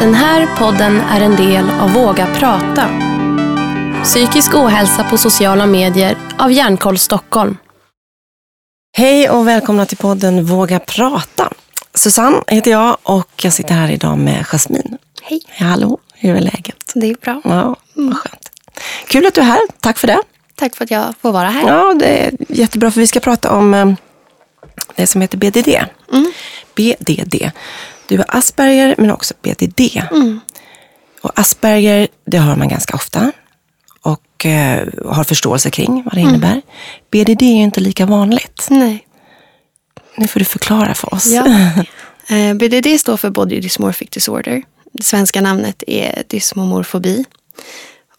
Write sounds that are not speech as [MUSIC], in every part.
Den här podden är en del av Våga prata. Psykisk ohälsa på sociala medier av Hjärnkoll Stockholm. Hej och välkomna till podden Våga prata. Susanne heter jag och jag sitter här idag med Jasmine. Hej. Hallå, hur är läget? Det är bra. Ja, vad skönt. Kul att du är här, tack för det. Tack för att jag får vara här. Ja, det är jättebra för vi ska prata om eh, det som heter BDD. Mm. BDD. Du har Asperger men också BDD. Mm. Och Asperger, det hör man ganska ofta och eh, har förståelse kring vad det Mm. innebär. BDD är ju inte lika vanligt. Nej. Nu får du förklara för oss. Ja. [LAUGHS] Eh, BDD står för Body Dysmorphic Disorder. Det svenska namnet är dysmomorfobi.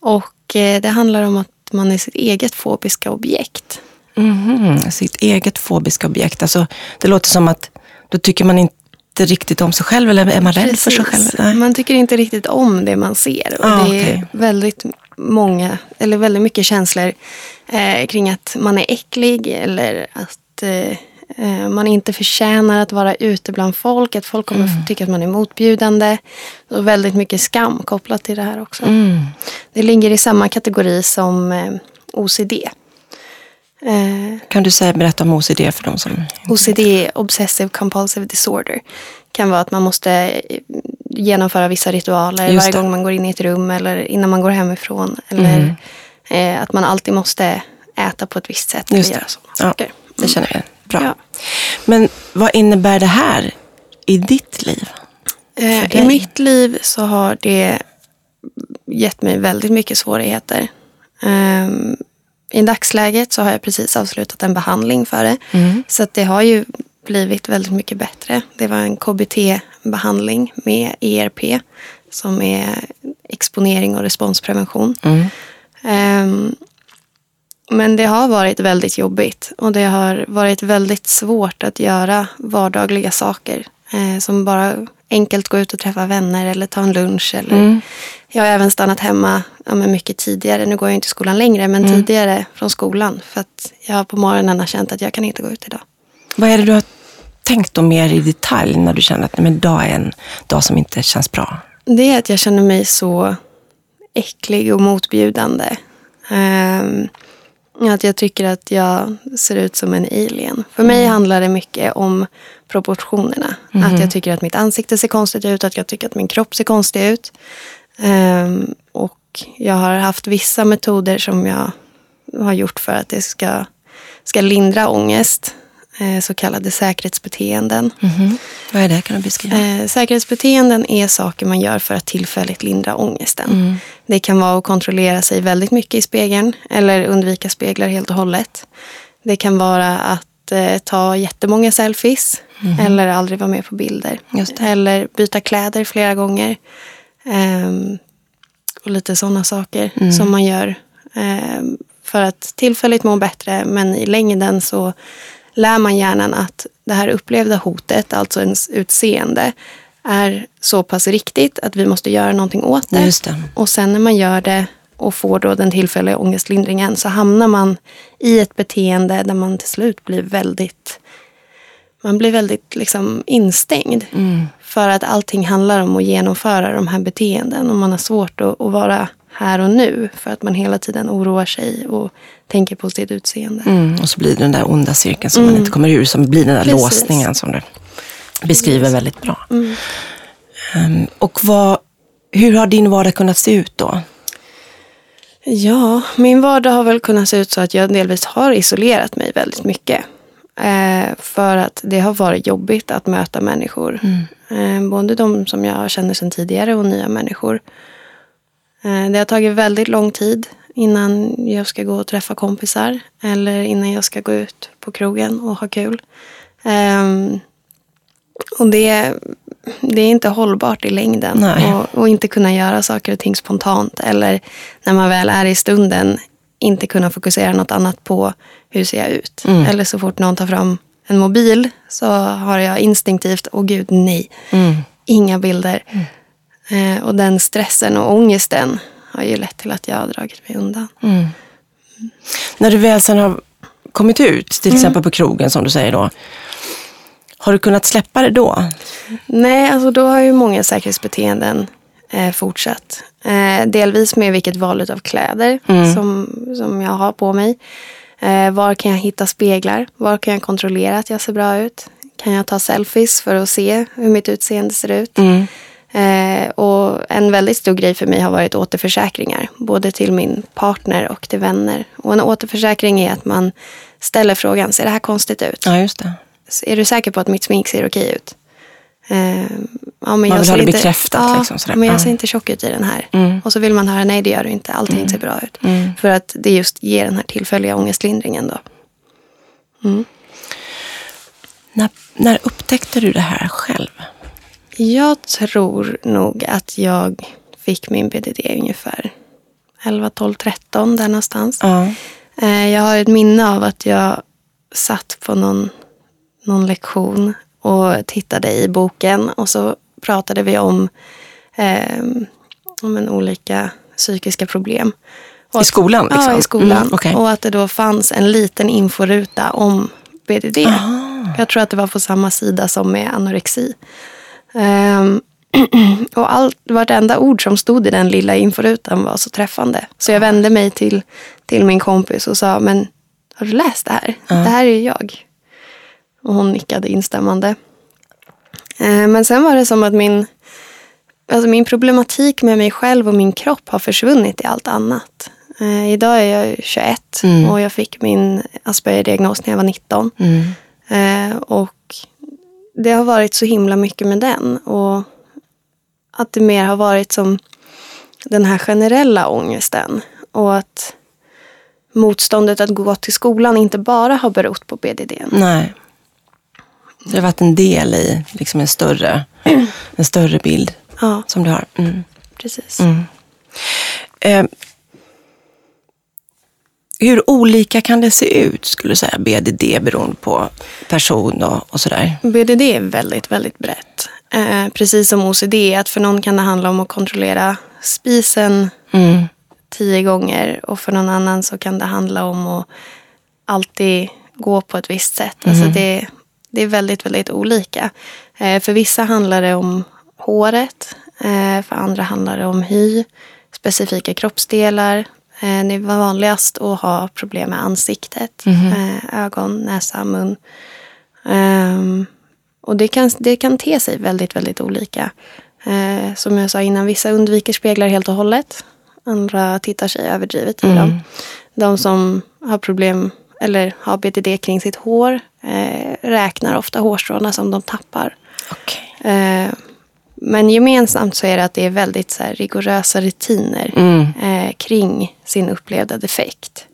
Och eh, det handlar om att man är sitt eget fobiska objekt. Mhm, sitt eget fobiska objekt. Alltså, det låter som att då tycker man inte riktigt om sig själv eller är man rädd för sig själv? Nej. Man tycker inte riktigt om det man ser. Och Ah, det är väldigt många, eller väldigt mycket känslor eh, kring att man är äcklig eller att eh, eh, man inte förtjänar att vara ute bland folk. Att folk kommer Mm. tycka att man är motbjudande. Och väldigt mycket skam kopplat till det här också. Mm. Det ligger i samma kategori som eh, OCD. Eh, Kan du säga, berätta om OCD för de som... OCD, Obsessive Compulsive Disorder, kan vara att man måste eh, genomföra vissa ritualer varje gång man går in i ett rum eller innan man går hemifrån. Eller eh, att man alltid måste äta på ett visst sätt. Just det. Ja, det känner jag. Bra. Ja. Men vad innebär det här i ditt liv? I mitt liv så har det gett mig väldigt mycket svårigheter. I dagsläget så har jag precis avslutat en behandling för det. Mm. Så det har ju blivit väldigt mycket bättre. Det var en KBT-behandling med ERP som är exponering och responsprevention. Mm. Ehm, men det har varit väldigt jobbigt och det har varit väldigt svårt att göra vardagliga saker. Eh, som bara enkelt gå ut och träffa vänner eller ta en lunch. Eller Mm. Jag har även stannat hemma ja, mycket tidigare. Nu går jag inte i skolan längre, men Mm. tidigare från skolan. För att jag på morgonen har känt att jag kan inte gå ut idag. Vad är det du har tänkt då mer i detalj när du känner att men idag är en dag som inte känns bra? Det är att jag känner mig så äcklig och motbjudande. Ehm, att jag tycker att jag ser ut som en alien. För mig handlar det mycket om proportionerna. Att jag tycker att mitt ansikte ser konstigt ut, att jag tycker att min kropp ser konstig ut. Ehm, och jag har haft vissa metoder som jag har gjort för att det ska, ska lindra ångest. Eh, så kallade säkerhetsbeteenden. Mhm. Vad är det? Kan du beskriva? Eh, säkerhetsbeteenden är saker man gör för att tillfälligt lindra ångesten. Det kan vara att kontrollera sig väldigt mycket i spegeln eller undvika speglar helt och hållet. Det kan vara att eh, ta jättemånga selfies eller aldrig vara med på bilder. Eller byta kläder flera gånger. Ehm, och lite sådana saker som man gör ehm, för att tillfälligt må bättre men i längden så lär man hjärnan att det här upplevda hotet, alltså ens utseende, är så pass riktigt att vi måste göra någonting åt det. Det. Och sen när man gör det och får då den tillfälliga ångestlindringen så hamnar man i ett beteende där man till slut blir väldigt man blir väldigt liksom instängd. För att allting handlar om att genomföra de här beteenden. Och man har svårt att, att vara här och nu. För att man hela tiden oroar sig och tänker på sitt utseende. Mm. Och så blir det den där onda cirkeln som man inte kommer ur, som blir den där Mm. Precis. Mm. låsningen som du beskriver väldigt bra. Ehm, och vad, hur har din vardag kunnat se ut då? Ja, min vardag har väl kunnat se ut så att jag delvis har isolerat mig väldigt mycket. Eh, för att det har varit jobbigt att möta människor. Eh, både de som jag känner sedan tidigare och nya människor. Eh, det har tagit väldigt lång tid innan jag ska gå och träffa kompisar. Eller innan jag ska gå ut på krogen och ha kul. Ehm, och det, det är inte hållbart i längden. Och, och inte kunna göra saker och ting spontant. Eller när man väl är i stunden inte kunna fokusera något annat på hur ser jag ut. Mm. Eller så fort någon tar fram en mobil så har jag instinktivt, åh gud nej, Mm. inga bilder. Eh, och den stressen och ångesten har ju lett till att jag har dragit mig undan. Mm. När du väl sen har kommit ut, till exempel på krogen som du säger då. Har du kunnat släppa det då? Nej, alltså då har ju många säkerhetsbeteenden eh, fortsatt. Eh, delvis med vilket val av kläder Mm. som, som jag har på mig. Eh, var kan jag hitta speglar? Var kan jag kontrollera att jag ser bra ut? Kan jag ta selfies för att se hur mitt utseende ser ut? Mm. Eh, och en väldigt stor grej för mig har varit återförsäkringar. Både till min partner och till vänner. Och en återförsäkring är att man ställer frågan, ser det här konstigt ut? Ja, just det. Är du säker på att mitt smink ser okej ut? Eh, ja, men vill jag ha det inte, bekräftat, Ja, liksom, sådär. men jag Ja. ser inte tjock ut i den här. Mm. Och så vill man höra, nej det gör du inte, allting ser bra ut. För att det just ger den här tillfälliga ångestlindringen då. När, när upptäckte du det här själv? Jag tror nog att jag fick min BDD ungefär 11, 12, 13 där någonstans. Ja. Eh, Jag har ett minne av att jag satt på någon, någon lektion och tittade i boken och så pratade vi om, eh, om en olika psykiska problem. Och I att- skolan? Liksom. Ja, i skolan. Mm, okej. Och att det då fanns en liten inforuta om BDD. Jag tror att det var på samma sida som med anorexi. Ehm, [CLEARS THROAT] och allt, vartenda ord som stod i den lilla inforutan var så träffande. Så jag vände mig till, till min kompis och sa, men har du läst det här? Det här är ju jag. Och hon nickade instämmande. Eh, Men sen var det som att min, alltså min problematik med mig själv och min kropp har försvunnit i allt annat. Eh, idag är jag 21 och jag fick min Asperger-diagnos när jag var 19. Mm. Och det har varit så himla mycket med den. Och att det mer har varit som den här generella ångesten. Och att motståndet att gå till skolan inte bara har berott på BDD. Nej. Det har varit en del i liksom en, större, en större bild Ja, som du har. Mm. precis. Eh, hur olika kan det se ut, skulle säga, BDD beroende på person och, och sådär? BDD är väldigt, väldigt brett. Eh, precis som OCD, att för någon kan det handla om att kontrollera spisen Mm. tio gånger och för någon annan så kan det handla om att alltid gå på ett visst sätt. Alltså det, det är väldigt, väldigt olika. Eh, för vissa handlar det om håret, eh, för andra handlar det om hy, specifika kroppsdelar. Eh, det är vanligast att ha problem med ansiktet, eh, ögon, näsa, mun. Ehm, och det kan, det kan te sig väldigt, väldigt olika. Eh, som jag sa innan, vissa undviker speglar helt och hållet. Andra tittar sig överdrivet i dem. De som har problem eller har BTD kring sitt hår räknar ofta hårstråna som de tappar. Okej. Men gemensamt så är det att det är väldigt så här, rigorösa rutiner Mm. eh, kring sin upplevda defekt.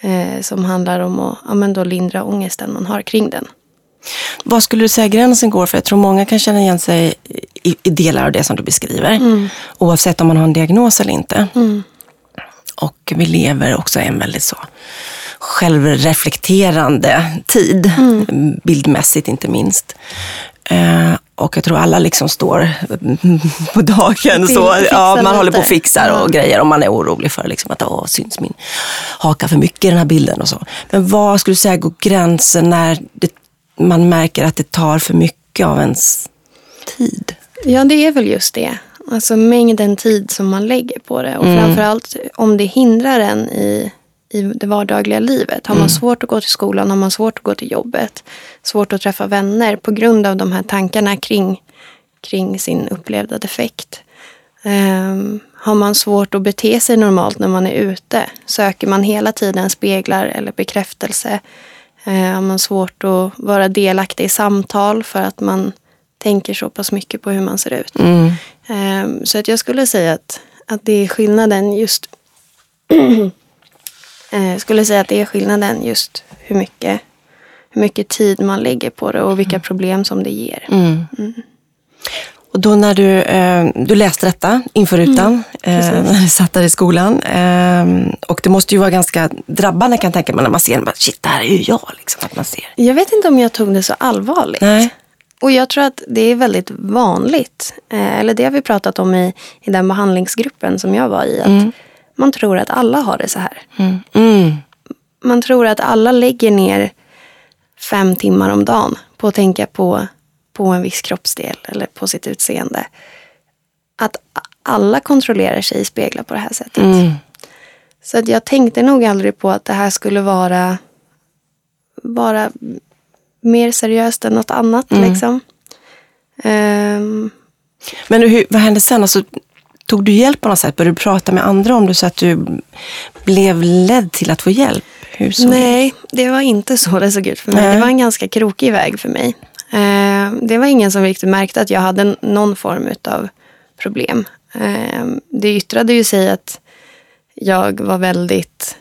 Eh, som handlar om att ja, men då lindra ångesten man har kring den. Vad skulle du säga gränsen går? För jag tror många kan känna igen sig i, i delar av det som du beskriver. Oavsett om man har en diagnos eller inte. Och vi lever också i en väldigt så självreflekterande tid. Bildmässigt inte minst. Eh, och jag tror alla liksom står [LAUGHS] på dagen. Så, ja, man håller på och fixar och grejer. Och man är orolig för liksom att åh, syns min haka för mycket i den här bilden och så. Men vad skulle du säga går gränsen när det, man märker att det tar för mycket av ens tid? Ja, det är väl just det. Alltså mängden tid som man lägger på det. Och Mm. framförallt om det hindrar en i, i det vardagliga livet. Har man svårt att gå till skolan, har man svårt att gå till jobbet, svårt att träffa vänner på grund av de här tankarna kring, kring sin upplevda defekt. Ehm, har man svårt att bete sig normalt när man är ute? Söker man hela tiden speglar eller bekräftelse? Eh, har man svårt att vara delaktig i samtal för att man tänker så pass mycket på hur man ser ut? Mm. Ehm, Så att jag skulle säga att, att det är skillnaden just [CLEARS THROAT] eh, skulle säga att det är skillnaden just hur mycket, hur mycket tid man lägger på det och vilka problem som det ger. Mm. Och då när du, eh, du läste detta inför rutan, eh, när du satt där i skolan. Eh, och det måste ju vara ganska drabbande kan jag tänka mig när man ser, bara, shit det här är ju jag. Liksom, att man ser. Jag vet inte om jag tog det så allvarligt. Nej. Och jag tror att det är väldigt vanligt, eh, eller det har vi pratat om i, i den behandlingsgruppen som jag var i, att man tror att alla har det så här. Mm. Mm. Man tror att alla lägger ner fem timmar om dagen på att tänka på, på en viss kroppsdel eller på sitt utseende. Att alla kontrollerar sig i speglar på det här sättet. Mm. Så att jag tänkte nog aldrig på att det här skulle vara, vara mer seriöst än något annat. Liksom. Ehm, Men hur, vad hände sen? Alltså, tog du hjälp på något sätt? Började du prata med andra om det så att du blev ledd till att få hjälp? Såg det? nej, det var inte så det såg ut för mig. Nej. Det var en ganska krokig väg för mig. Ehm, det var ingen som riktigt märkte att jag hade någon form av problem. Ehm, det yttrade ju sig att jag var väldigt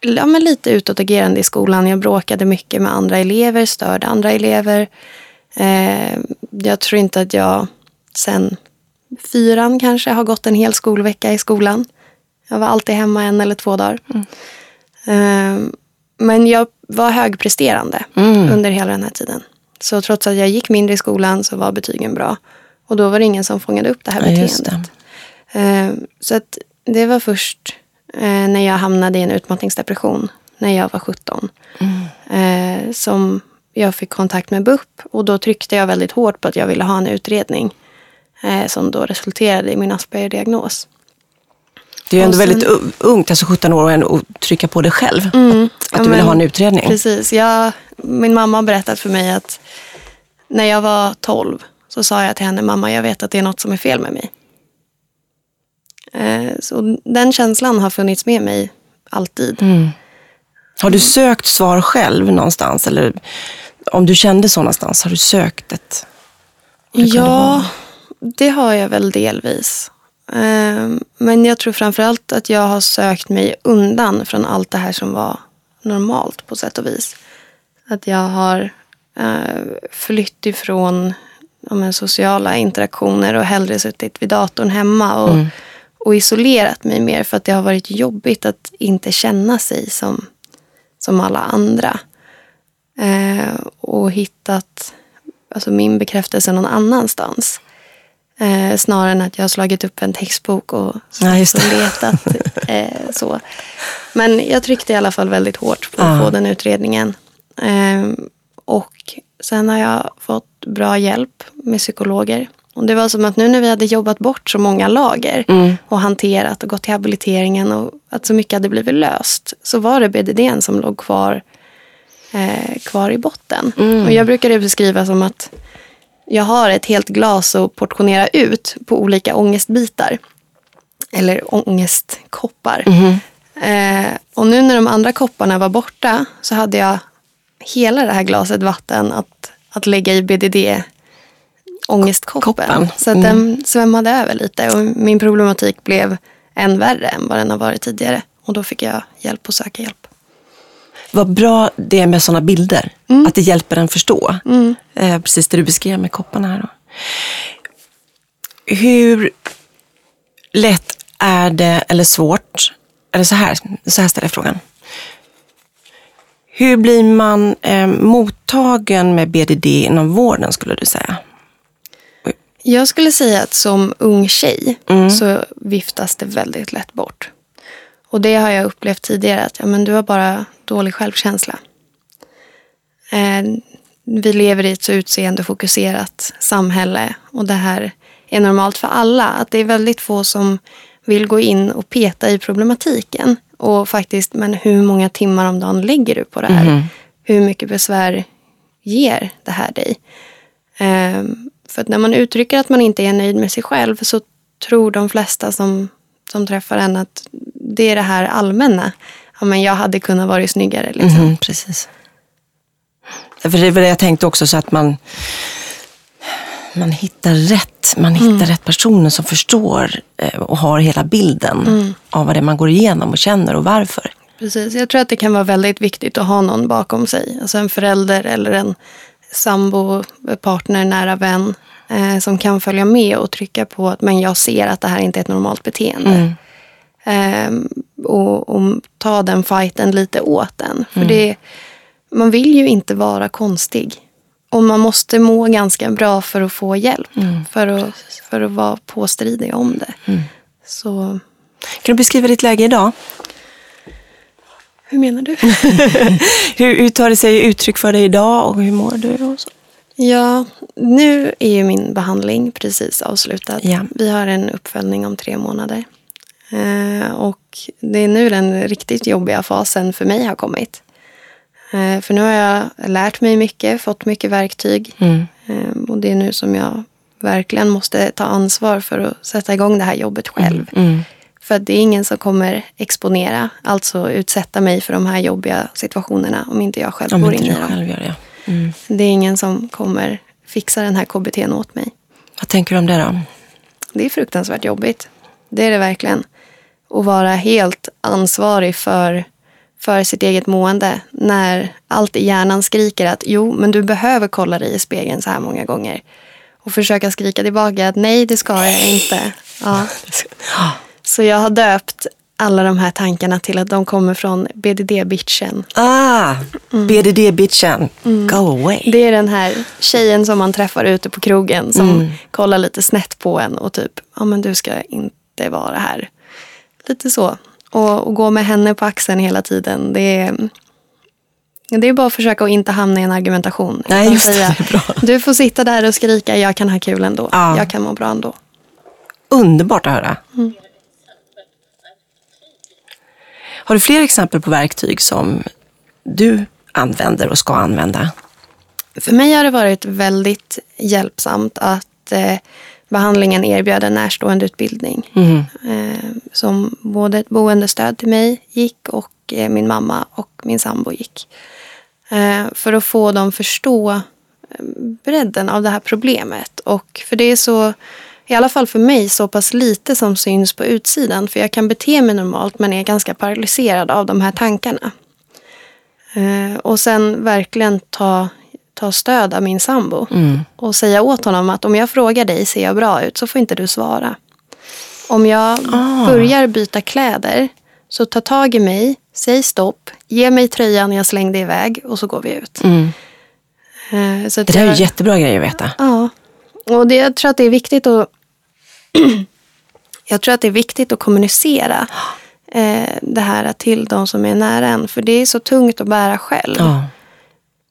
ja, men lite utåtagerande i skolan. Jag bråkade mycket med andra elever, störde andra elever. Eh, jag tror inte att jag sen fyran kanske har gått en hel skolvecka i skolan. Jag var alltid hemma en eller två dagar. Eh, men jag var högpresterande under hela den här tiden. Så trots att jag gick mindre i skolan så var betygen bra. Och då var det ingen som fångade upp det här Ja, beteendet. det. Eh, Så att det var först eh, när jag hamnade i en utmattningsdepression när jag var 17 eh, som jag fick kontakt med BUP och då tryckte jag väldigt hårt på att jag ville ha en utredning eh, som då resulterade i min Asperger-diagnos. Det är ju ändå sen- väldigt ungt, alltså 17 år, och ändå att trycka på det själv. Att, att Ja, du ville men- ha en utredning. Precis. Jag, min mamma har berättat för mig att när jag var 12 så sa jag till henne, mamma jag vet att det är något som är fel med mig. Eh, Så den känslan har funnits med mig alltid. Har du sökt svar själv någonstans? Eller om du kände så någonstans, har du sökt ett? Ja, det har jag väl delvis. Ehm, Men jag tror framförallt att jag har sökt mig undan från allt det här som var normalt på sätt och vis. Att jag har eh, flytt ifrån men, sociala interaktioner och hellre suttit vid datorn hemma och, och isolerat mig mer för att det har varit jobbigt att inte känna sig som, som alla andra. Eh, och hittat alltså min bekräftelse någon annanstans. Eh, snarare än att jag har slagit upp en textbok och, Ja, just och det. letat. [LAUGHS] Eh, så. Men jag tryckte i alla fall väldigt hårt på Ja. få den utredningen. Eh, och sen har jag fått bra hjälp med psykologer. Och det var som att nu när vi hade jobbat bort så många lager Mm. och hanterat och gått till habiliteringen och att så mycket hade blivit löst så var det BDD som låg kvar eh, kvar i botten. Och jag brukar det beskriva som att jag har ett helt glas att portionera ut på olika ångestbitar. Eller ångestkoppar. Eh, och nu när de andra kopparna var borta så hade jag hela det här glaset vatten att, att lägga i BDD ångestkoppen. Koppen. Så att den svämmade över lite och min problematik blev än värre än vad den har varit tidigare. Och då fick jag hjälp att söka hjälp. Vad bra det är med sådana bilder. Mm. Att det hjälper en förstå. Eh, precis det du beskrev med kopparna här. Då. Hur lätt är det, eller svårt, eller så här, så här ställer jag frågan. Hur blir man eh, mottagen med BDD inom vården skulle du säga? Jag skulle säga att som ung tjej Mm. så viftas det väldigt lätt bort. Och det har jag upplevt tidigare att ja, men du har bara dålig självkänsla. Eh, vi lever i ett så utseendefokuserat samhälle och det här är normalt för alla. Att det är väldigt få som vill gå in och peta i problematiken. Och faktiskt, men hur många timmar om dagen lägger du på det här? Hur mycket besvär ger det här dig? Ehm, för att när man uttrycker att man inte är nöjd med sig själv så tror de flesta som, som träffar en att det är det här allmänna. Ja, men jag hade kunnat vara snyggare. Liksom. Mhm, precis. För det var det jag tänkte också, så att man, man hittar rätt. Man hittar rätt personer som förstår eh, och har hela bilden av vad det är man går igenom och känner och varför. Precis. Jag tror att det kan vara väldigt viktigt att ha någon bakom sig. Alltså en förälder eller en sambo, partner, nära vän eh, som kan följa med och trycka på att men jag ser att det här inte är ett normalt beteende. Ehm, och, och ta den fighten lite åt den. För det, man vill ju inte vara konstig. Och man måste må ganska bra för att få hjälp. För, att, för att vara påstridig om det. Så Kan du beskriva ditt läge idag? Hur menar du? [LAUGHS] hur, hur tar det sig uttryck för dig idag och hur mår du? Och så? Ja, nu är ju min behandling precis avslutad. Ja. Vi har en uppföljning om tre månader. Eh, och det är nu den riktigt jobbiga fasen för mig har kommit. Eh, för nu har jag lärt mig mycket, fått mycket verktyg. Mm. Eh, och det är nu som jag verkligen måste ta ansvar för att sätta igång det här jobbet själv. Mm. För att det är ingen som kommer exponera, alltså utsätta mig för de här jobbiga situationerna om inte jag själv Om går in i dem. själv gör det. Mm. Det är ingen som kommer fixa den här KBTn åt mig. Vad tänker du om det då? Det är fruktansvärt jobbigt. Det är det verkligen. Att vara helt ansvarig för, för sitt eget mående när allt i hjärnan skriker att jo, men du behöver kolla dig i spegeln så här många gånger. Och försöka skrika tillbaka att nej, det ska jag inte. Ja. [LAUGHS] Så jag har döpt alla de här tankarna till att de kommer från BDD-bitchen. Ah, BDD-bitchen. Go away. Det är den här tjejen som man träffar ute på krogen som kollar lite snett på en och typ, ja men du ska inte vara här. Lite så. Och, och gå med henne på axeln hela tiden. Det är, det är bara att försöka att inte hamna i en argumentation. Nej, just det, det är bra. Du får sitta där och skrika, jag kan ha kul ändå. Ja. Jag kan må bra ändå. Underbart att höra. Har du fler exempel på verktyg som du använder och ska använda? För mig har det varit väldigt hjälpsamt att eh, behandlingen erbjöd en närståendeutbildning. Mm. Eh, som både ett boendestöd till mig gick och eh, min mamma och min sambo gick. Eh, för att få dem förstå eh, bredden av det här problemet. Och för det är så, i alla fall för mig, så pass lite som syns på utsidan. För jag kan bete mig normalt men är ganska paralyserad av de här tankarna. Eh, och sen verkligen ta, ta stöd av min sambo. Mm. Och säga åt honom att om jag frågar dig, ser jag bra ut? Så får inte du svara. Om jag Ah. börjar byta kläder, så ta tag i mig, säg stopp, ge mig tröjan jag slängde iväg och så går vi ut. Mm. Eh, så Det där är jag- ju jättebra grejer att veta. Ja, och det, jag tror att det är viktigt att [CLEARS THROAT] Jag tror att det är viktigt att kommunicera eh, det här till de som är nära en. För det är så tungt att bära själv. Ja.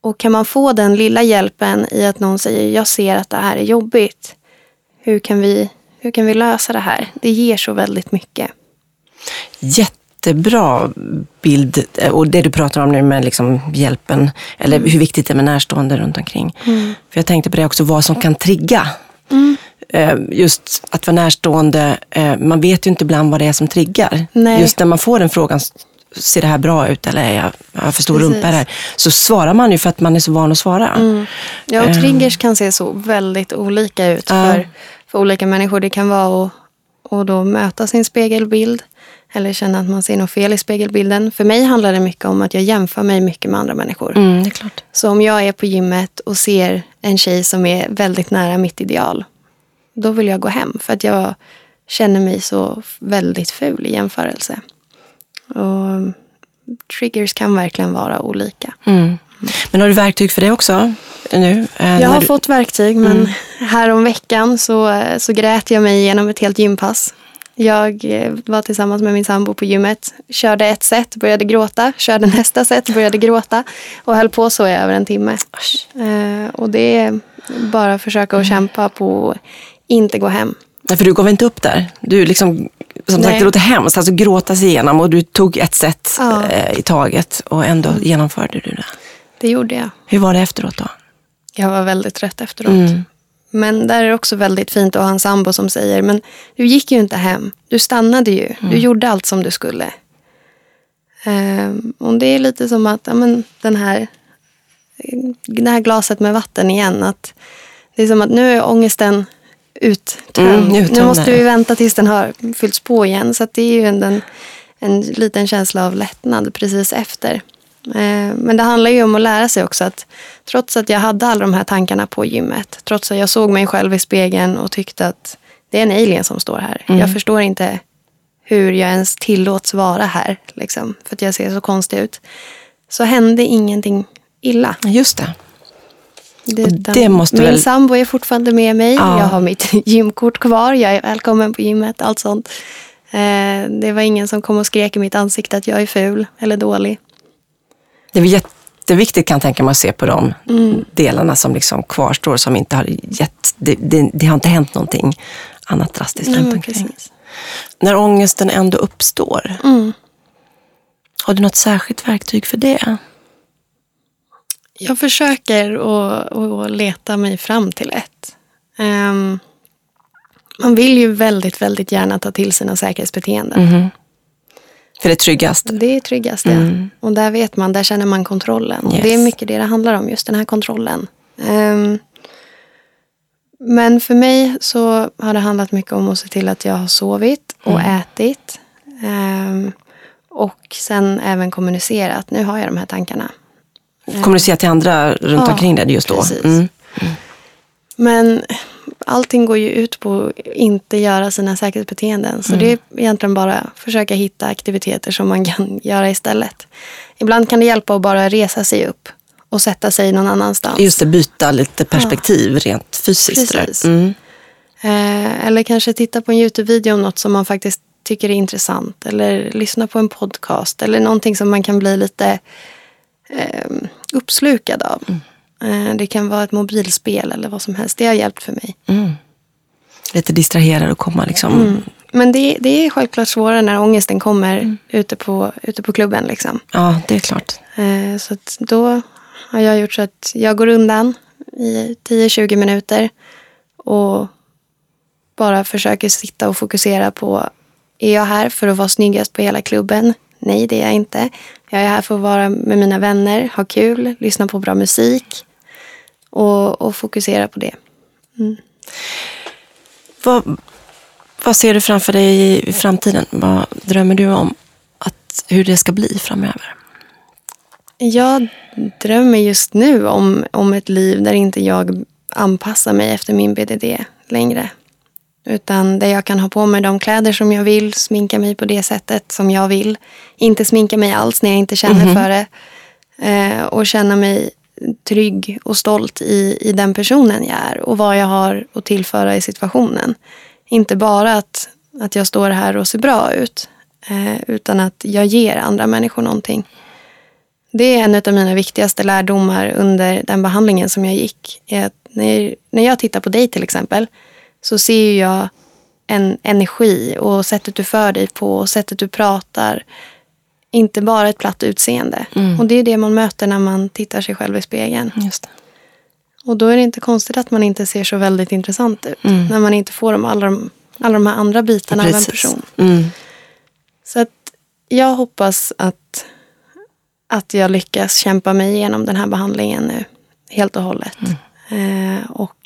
Och kan man få den lilla hjälpen i att någon säger jag ser att det här är jobbigt. Hur kan vi, hur kan vi lösa det här? Det ger så väldigt mycket. Jättebra bild. eh, Och det du pratar om nu med liksom hjälpen, eller hur viktigt det är med närstående runt omkring. För jag tänkte på det också, vad som kan trigga. Eh, Just att vara närstående, eh, man vet ju inte ibland vad det är som triggar. Nej. Just när man får den frågan, ser det här bra ut eller är jag, jag har för stor Precis. rumpa här? Så svarar man ju för att man är så van att svara. Ja, och triggers kan se så väldigt olika ut Ja. för, för olika människor. Det kan vara att, att då möta sin spegelbild eller känna att man ser något fel i spegelbilden. För mig handlar det mycket om att jag jämför mig mycket med andra människor. Mm, det är klart. Så om jag är på gymmet och ser en tjej som är väldigt nära mitt ideal, då vill jag gå hem för att jag känner mig så väldigt ful i jämförelse. Och triggers kan verkligen vara olika. Mm. Men har du verktyg för det också nu? Eh, Jag har du- fått verktyg men här om veckan så, så grät jag mig igenom ett helt gympass. Jag eh, var tillsammans med min sambo på gymmet, körde ett set, började gråta, körde [LAUGHS] nästa set, började gråta och höll på så i över en timme. Eh, och det är bara att försöka att kämpa på inte gå hem. Nej, för du gav inte upp där. Du liksom, som Nej. sagt, det låter hemskt, alltså gråta sig igenom och du tog ett set Ja. eh, i taget och ändå genomförde du det. Det gjorde jag. Hur var det efteråt då? Jag var väldigt trött efteråt. Mm. Men där är det också väldigt fint att ha en sambo som säger, men du gick ju inte hem. Du stannade ju. Du gjorde allt som du skulle. Ehm, och det är lite som att, ja, men den här, det här glaset med vatten igen. Att det är som att nu är ångesten uttömd. Mm, nu måste vi vänta tills den har fyllts på igen. Så det är ju en, en, en liten känsla av lättnad precis efter. Eh, Men det handlar ju om att lära sig också att trots att jag hade alla de här tankarna på gymmet, trots att jag såg mig själv i spegeln och tyckte att det är en alien som står här. Jag förstår inte hur jag ens tillåts vara här, liksom, för att jag ser så konstig ut. Så hände ingenting illa. Just det. Det, det måste min väl- sambo är fortfarande med mig. Ja. Jag har mitt [LAUGHS] gymkort kvar. Jag är välkommen på gymmet. Allt sånt. Eh, det var ingen som kom och skrek i mitt ansikte att jag är ful eller dålig. Det är jätteviktigt kan jag tänka mig att se på de mm. delarna som liksom kvarstår, som inte har gett, det, det, det har inte hänt någonting annat drastiskt runt omkring. När ångesten ändå uppstår, mm. har du något särskilt verktyg för det? Jag försöker att, leta mig fram till ett. Um, man vill ju väldigt, väldigt gärna ta till sina säkerhetsbeteenden. Mm. För det är tryggast? Det är tryggast, mm. ja. Och där vet man, där känner man kontrollen. Yes. Det är mycket det det handlar om, just den här kontrollen. Um, men för mig så har det handlat mycket om att se till att jag har sovit och mm. ätit. Um, och sen även kommunicerat. Nu har jag de här tankarna. Kommunicera till andra runt ja, omkring dig just då? Mm. Mm. Men allting går ju ut på att inte göra sina säkerhetsbeteenden. Så mm. det är egentligen bara att försöka hitta aktiviteter som man kan [LAUGHS] göra istället. Ibland kan det hjälpa att bara resa sig upp och sätta sig någon annanstans. Just det, byta lite perspektiv ja. rent fysiskt. Precis. Mm. Eh, eller kanske titta på en Youtube-video om något som man faktiskt tycker är intressant. Eller lyssna på en podcast. Eller någonting som man kan bli lite eh, uppslukad av. Mm. Eh, det kan vara ett mobilspel eller vad som helst. Det har hjälpt för mig. Mm. Lite distraherad och komma liksom. Mm. Men det, det är självklart svårare när ångesten kommer mm. ute, på, ute på klubben. Liksom. Ja, det är klart. Eh, så då har jag gjort så att jag går undan i 10-20 minuter och bara försöker sitta och fokusera på är jag här för att vara snyggast på hela klubben? Nej, det är jag inte. Jag är här för att vara med mina vänner, ha kul, lyssna på bra musik och, och fokusera på det. Mm. Vad, vad ser du framför dig i framtiden? Vad drömmer du om att, hur det ska bli framöver? Jag drömmer just nu om, om ett liv där inte jag anpassar mig efter min BDD längre. Utan där jag kan ha på mig de kläder som jag vill, sminka mig på det sättet som jag vill. Inte sminka mig alls när jag inte känner mm -hmm. för det. Eh, och känna mig trygg och stolt i, i den personen jag är och vad jag har att tillföra i situationen. Inte bara att, att jag står här och ser bra ut, eh, utan att jag ger andra människor någonting. Det är en av mina viktigaste lärdomar under den behandlingen som jag gick. Att när, när jag tittar på dig till exempel så ser jag en energi och sättet du för dig på och sättet du pratar. Inte bara ett platt utseende. Mm. Och det är det man möter när man tittar sig själv i spegeln. Och då är det inte konstigt att man inte ser så väldigt intressant ut. Mm. När man inte får de, alla, de, alla de här andra bitarna Precis. av en person. Mm. Så att jag hoppas att, att jag lyckas kämpa mig igenom den här behandlingen nu. Helt och hållet. Mm. Eh, och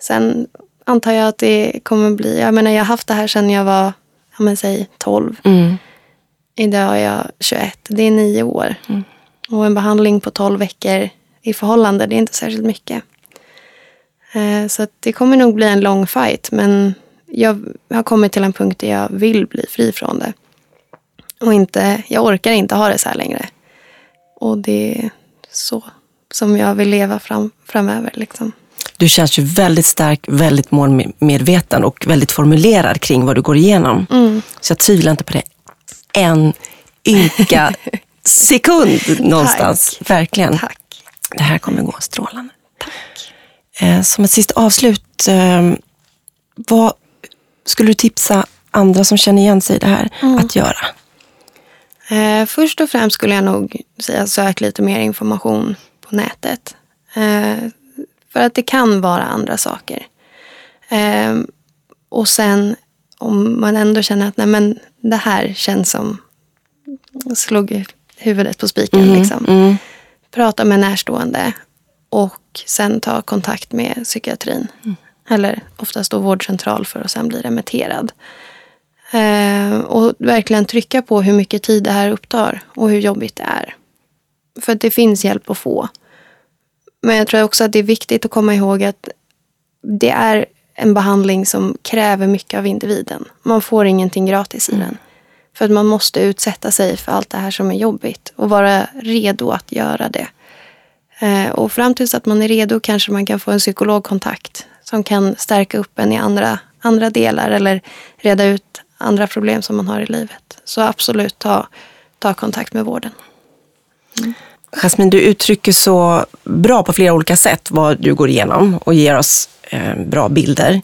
sen antar jag att det kommer bli. Jag menar jag har haft det här sedan jag var, ja men säg 12. Mm. Idag är jag 21. Det är nio år. Mm. Och en behandling på 12 veckor i förhållande, det är inte särskilt mycket. Eh, så det kommer nog bli en lång fight. Men jag har kommit till en punkt där jag vill bli fri från det. Och inte, jag orkar inte ha det så här längre. Och det är så som jag vill leva fram, framöver. Liksom. Du känns ju väldigt stark, väldigt målmedveten och väldigt formulerad kring vad du går igenom. Mm. Så jag tvivlar inte på det en ynka [LAUGHS] sekund någonstans. Tack. Verkligen. Tack. Det här kommer gå strålande. Tack. Eh, som ett sista avslut, ehm, vad skulle du tipsa andra som känner igen sig i det här mm. att göra? Eh, först och främst skulle jag nog säga sök lite mer information på nätet. För att det kan vara andra saker. Eh, och sen om man ändå känner att nej men det här känns som slog huvudet på spiken. Mm, liksom. mm. Prata med närstående och sen ta kontakt med psykiatrin. Mm. Eller oftast då vårdcentral för att sen bli remitterad. Eh, och verkligen trycka på hur mycket tid det här upptar och hur jobbigt det är. För att det finns hjälp att få. Men jag tror också att det är viktigt att komma ihåg att det är en behandling som kräver mycket av individen. Man får ingenting gratis i mm. den. För att man måste utsätta sig för allt det här som är jobbigt och vara redo att göra det. Eh, och fram tills att man är redo kanske man kan få en psykologkontakt som kan stärka upp en i andra, andra delar eller reda ut andra problem som man har i livet. Så absolut ta, ta kontakt med vården. Mm. Jasmine, du uttrycker så bra på flera olika sätt vad du går igenom och ger oss eh, bra bilder.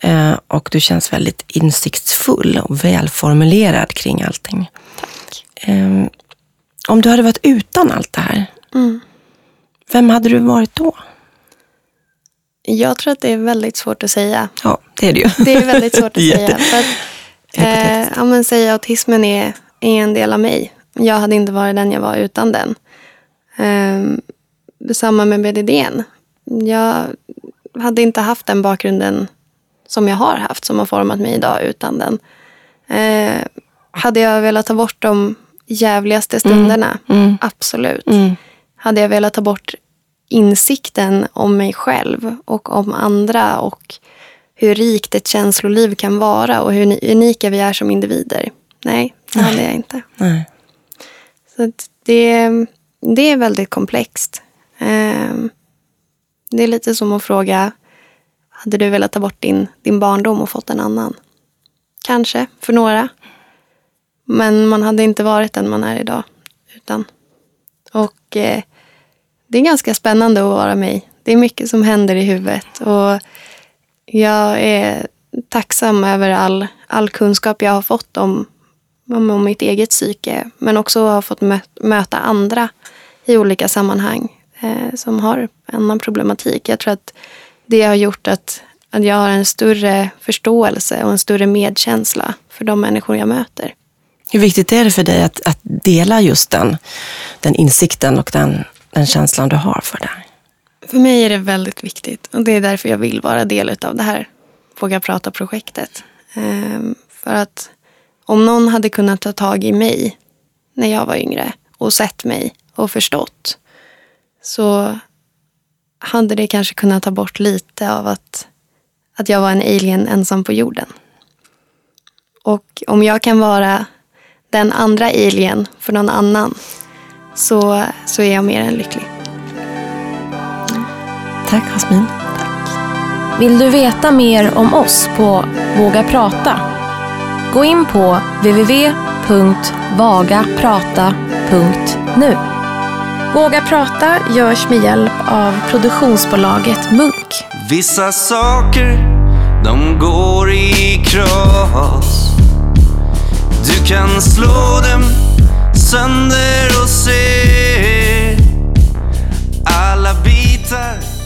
Eh, och du känns väldigt insiktsfull och välformulerad kring allting. Tack. Eh, om du hade varit utan allt det här, Mm. vem hade du varit då? Jag tror att det är väldigt svårt att säga. Ja, det är det ju. Det är väldigt svårt att [LAUGHS] säga. För att, eh, ja, men säga autismen är, är en del av mig. Jag hade inte varit den jag var utan den. Eh, samma med BDDn. Jag hade inte haft den bakgrunden som jag har haft, som har format mig idag utan den. Eh, hade jag velat ta bort de jävligaste stunderna? Absolut. Mm. Hade jag velat ta bort insikten om mig själv och om andra och hur rikt ett känsloliv kan vara och hur ni- unika vi är som individer? Nej, det hade jag inte. Nej. Så det, det är väldigt komplext. Ehm, det är lite som att fråga, hade du velat ta bort din, din barndom och fått en annan? Kanske, för några. Men man hade inte varit den man är idag. Utan. Och eh, det är ganska spännande att vara mig. Det är mycket som händer i huvudet. Och jag är tacksam över all, all kunskap jag har fått om, om, mitt eget psyke. Men också har fått mö, möta andra i olika sammanhang eh, som har annan problematik. Jag tror att det har gjort att, att jag har en större förståelse och en större medkänsla för de människor jag möter. Hur viktigt är det för dig att, att dela just den, den insikten och den, den känslan du har för det? För mig är det väldigt viktigt och det är därför jag vill vara del av det här Våga prata-projektet. Ehm, för att om någon hade kunnat ta tag i mig när jag var yngre och sett mig och förstått så hade det kanske kunnat ta bort lite av att, att jag var en alien ensam på jorden. Och om jag kan vara den andra alien för någon annan så, så är jag mer än lycklig. Tack Jasmin. Vill du veta mer om oss på Våga Prata? Gå in på www.vagaprata.nu. Våga prata görs med hjälp av produktionsbolaget Munk. Vissa saker, de går i kras. Du kan slå dem sönder och se alla bitar